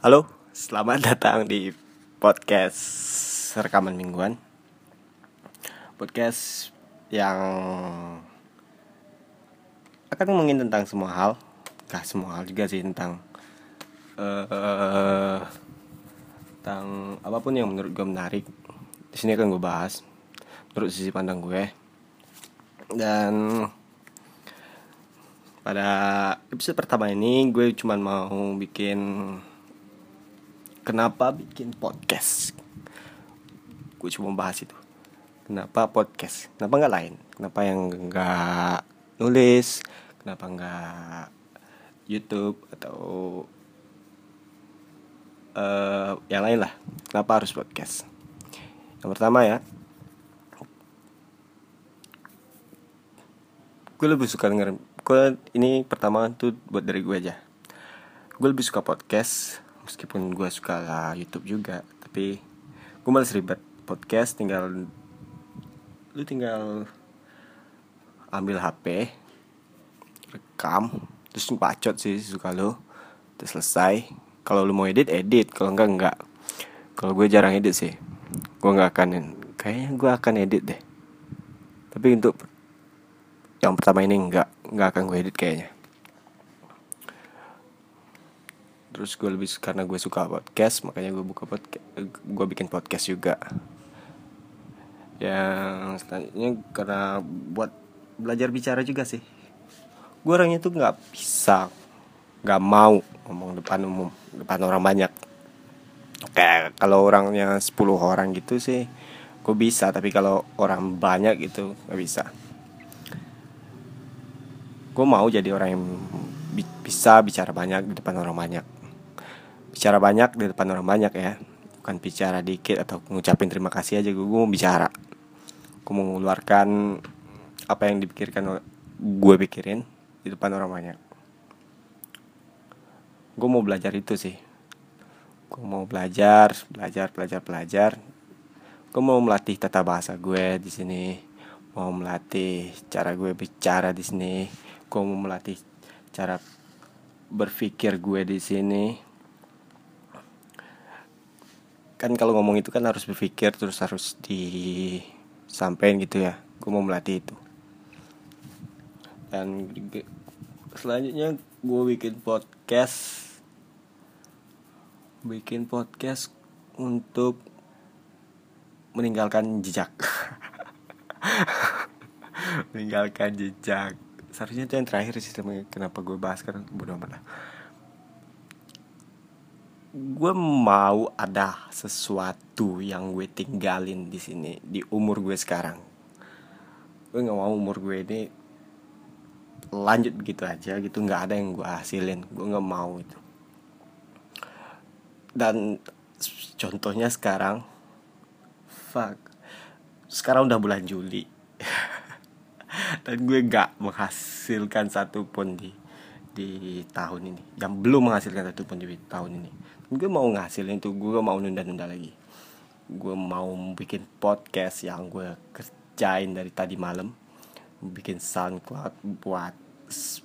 Halo, selamat datang di podcast rekaman mingguan. Podcast yang akan ngomongin tentang semua hal, gak semua hal juga sih tentang uh, tentang apa pun yang menurut gue menarik. Di sini akan gue bahas menurut sisi pandang gue. Dan pada episode pertama ini gue cuma mau bikin kenapa bikin podcast? Gue cuma bahas itu. Kenapa podcast? Kenapa nggak lain? Kenapa yang nggak nulis? Kenapa nggak YouTube atau uh, yang lain lah? Kenapa harus podcast? Yang pertama ya gue lebih suka denger gue ini pertama tuh buat dari gue aja. Gue lebih suka podcast meskipun gue suka YouTube juga tapi gue malas ribet podcast tinggal lu tinggal ambil HP rekam terus bacot sih suka lu terus selesai. Kalau lu mau edit edit kalau enggak enggak. Kalau gue jarang edit sih gue nggak akan kayaknya gue akan edit deh. Tapi untuk yang pertama ini enggak nggak akan gue edit kayaknya terus gue lebih karena gue suka podcast makanya gue buka podcast gue bikin podcast juga. Yang selanjutnya karena buat belajar bicara juga sih. Gue orangnya tuh nggak bisa nggak mau ngomong depan umum depan orang banyak. Kayak kalau orangnya 10 orang gitu sih gue bisa tapi kalau orang banyak gitu nggak bisa. Gue mau jadi orang yang bisa bicara banyak di depan orang banyak bicara banyak di depan orang banyak ya. Bukan bicara dikit atau ngucapin terima kasih aja gue, gue mau bicara. Gue mau mengeluarkan apa yang dipikirkan gue pikirin di depan orang banyak. Gue mau belajar itu sih. Gue mau belajar belajar belajar belajar. Gue mau melatih tata bahasa gue di sini. Mau melatih cara gue bicara di sini. Gue mau melatih cara berpikir gue di sini kan kalau ngomong itu kan harus berpikir terus harus disampaikan gitu ya. Gue mau melatih itu. Dan selanjutnya gue bikin podcast. Bikin podcast untuk meninggalkan jejak. Meninggalkan jejak. Seharusnya itu yang terakhir sih kenapa gue bahas kan bodo amat lah gue mau ada sesuatu yang gue tinggalin di sini di umur gue sekarang. Gue nggak mau umur gue ini lanjut begitu aja gitu nggak ada yang gue hasilin gue nggak mau itu. Dan contohnya sekarang fuck sekarang udah bulan Juli. Dan gue nggak menghasilkan satupun di di tahun ini yang belum menghasilkan satupun di tahun ini. Gue mau ngasilin itu gue mau nunda-nunda lagi. Gue mau bikin podcast yang gue kerjain dari tadi malam. Bikin soundcloud buat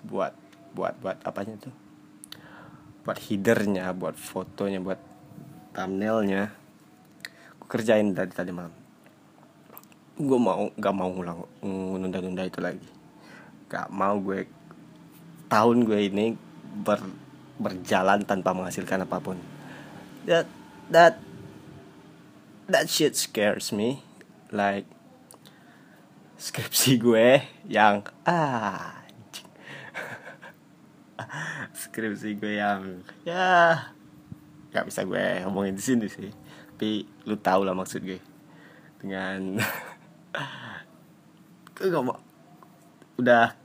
buat buat buat apanya tuh? Buat headernya buat fotonya buat thumbnailnya. Gue kerjain dari tadi malam. Gue mau gak mau ngulang nunda-nunda itu lagi. Gak mau gue tahun gue ini ber, berjalan tanpa menghasilkan apa pun. That that that shit scares me. Like skripsi gue yang ah skripsi gue yang ya nggak bisa gue ngomongin di sini sih. Tapi lu tau lah maksud gue. Dengan gue udah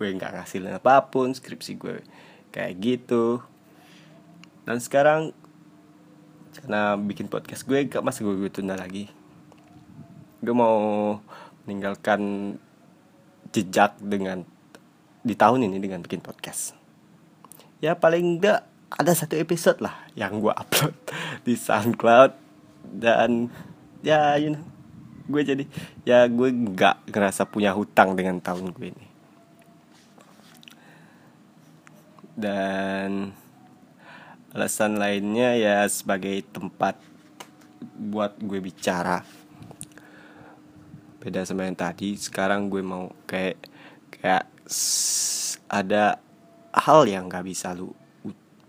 gue nggak ngasilin apa pun skripsi gue kayak gitu. Dan sekarang karena bikin podcast gue gak masa gue, gue tunda lagi. Gue mau meninggalkan jejak dengan di tahun ini dengan bikin podcast. Ya paling enggak ada satu episode lah yang gue upload di SoundCloud. Dan ya you know gue jadi ya gue nggak ngerasa punya hutang dengan tahun gue ini dan alasan lainnya ya sebagai tempat buat gue bicara. Beda sama yang tadi sekarang gue mau kayak kayak ada hal yang nggak bisa lu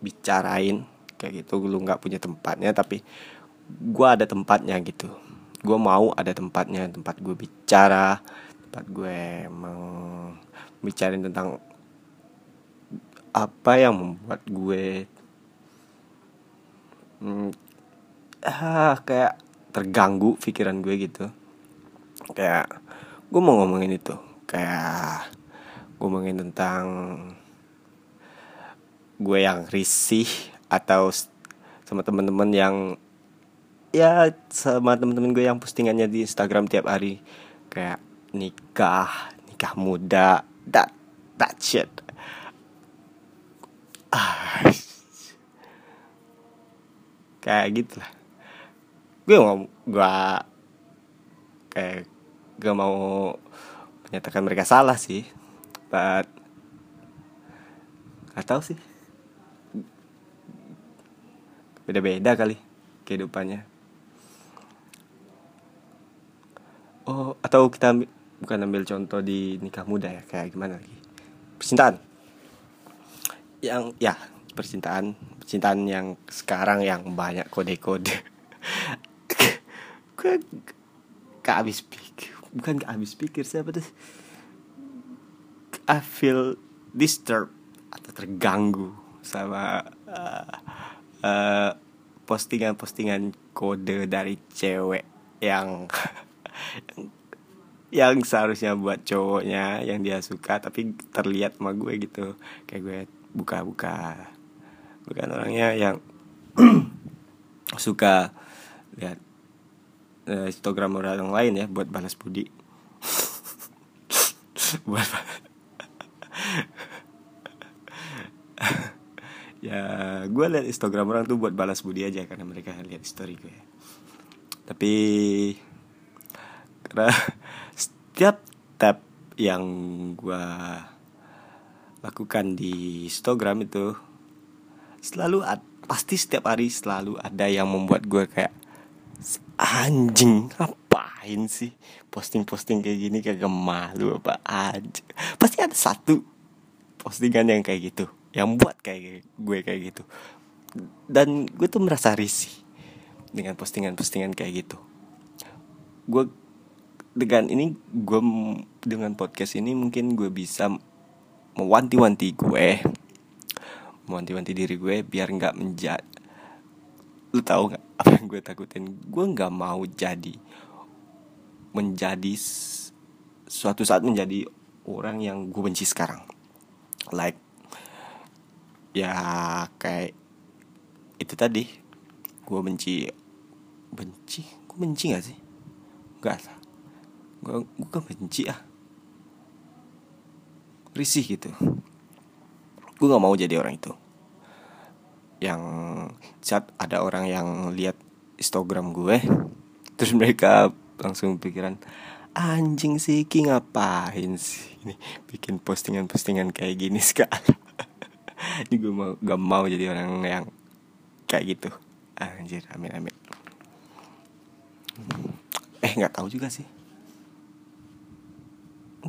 bicarain. Kayak gitu lu nggak punya tempatnya tapi gue ada tempatnya gitu. Gue mau ada tempatnya tempat gue bicara tempat gue mau bicarain tentang apa yang membuat gue hmm, ah kayak terganggu pikiran gue gitu. Kayak gue mau ngomongin itu. Kayak gue ngomongin tentang gue yang risih atau sama teman-teman yang ya sama teman-teman gue yang postingannya di Instagram tiap hari. Kayak nikah nikah muda that that shit ah, kayak gitu lah gue mau gue kayak gak mau menyatakan mereka salah sih but gak tahu sih. Beda-beda kali kehidupannya. Oh atau kita ambil, bukan ambil contoh di nikah muda ya kayak gimana lagi? Percintaan yang ya percintaan percintaan yang sekarang yang banyak kode-kode. Gak habis pikir bukan gak habis pikir siapa tuh? I feel disturbed atau terganggu sama uh, uh, postingan-postingan kode dari cewek yang yang seharusnya buat cowoknya yang dia suka tapi terlihat sama gue gitu. Kayak gue buka-buka bukan orangnya yang suka lihat uh, Instagram orang lain ya buat balas budi. Buat ya gue liat Instagram orang tuh buat balas budi aja karena mereka lihat story gue tapi karena setiap tab yang gue lakukan di Instagram itu selalu pasti setiap hari selalu ada yang membuat gue kayak anjing ngapain sih posting-posting kayak gini? Kayak malu apa aja. Pasti ada satu postingan yang kayak gitu yang buat kayak gue kayak gitu. Dan gue tuh merasa risih dengan postingan-postingan kayak gitu. Gue dengan ini gue dengan podcast ini mungkin gue bisa mewanti-wanti gue mewanti-wanti diri gue biar nggak menjadi lu tahu nggak apa yang gue takutin? Gue nggak mau jadi menjadi suatu saat menjadi orang yang gue benci sekarang. Like ya kayak itu tadi gue benci benci? Gue benci gak sih? Gak gue gue benci ah risih gitu. Gue nggak mau jadi orang itu. Yang saat ada orang yang lihat Instagram gue terus mereka langsung pikiran anjing sih Ki ngapain sih ini bikin postingan-postingan kayak gini sekali ini gue mau gak mau jadi orang yang kayak gitu. Anjir amin amin. Eh nggak tahu juga sih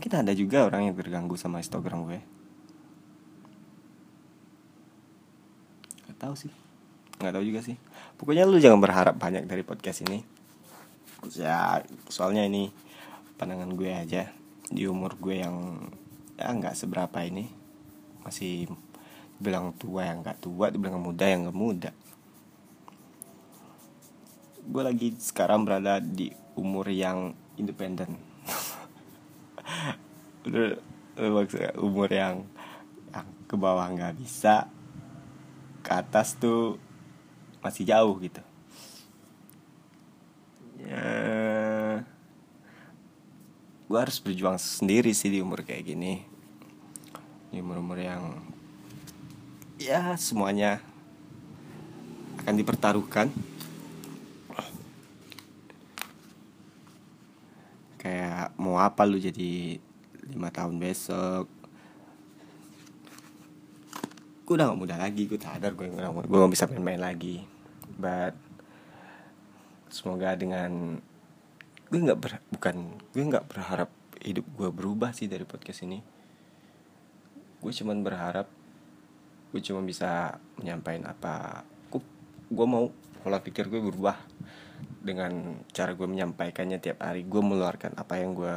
mungkin ada juga orang yang terganggu sama Instagram gue. Tahu sih. Nggak tahu juga sih. Pokoknya lu jangan berharap banyak dari podcast ini. Ya soalnya ini pandangan gue aja. Di umur gue yang ya nggak seberapa ini. Masih bilang tua yang nggak tua dibilang muda yang nggak muda. Gue lagi sekarang berada di umur yang independen udah umur yang yang ke bawah nggak bisa ke atas tuh masih jauh gitu. Ya gue harus berjuang sendiri sih di umur kayak gini. Di umur umur yang ya semuanya akan dipertaruhkan. Kayak mau apa lu jadi lima tahun besok. Gue udah gak muda lagi gue sadar gue gue gak bisa main-main lagi. But semoga dengan gue nggak ber, bukan gue nggak berharap hidup gue berubah sih dari podcast ini. Gue cuman berharap gue cuma bisa menyampaikan apa gue gue mau pola pikir gue berubah dengan cara gue menyampaikannya tiap hari. Gue mengeluarkan apa yang gue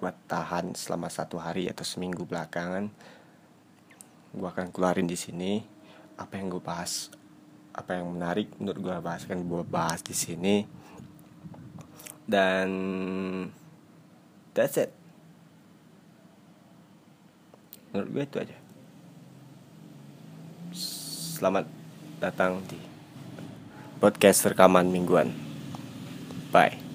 gue tahan selama satu hari atau seminggu belakangan gue akan keluarin di sini apa yang gue bahas apa yang menarik menurut gue bahas kan gue bahas di sini. Dan that's it. Menurut gue itu aja. Selamat datang di podcast rekaman mingguan. Bye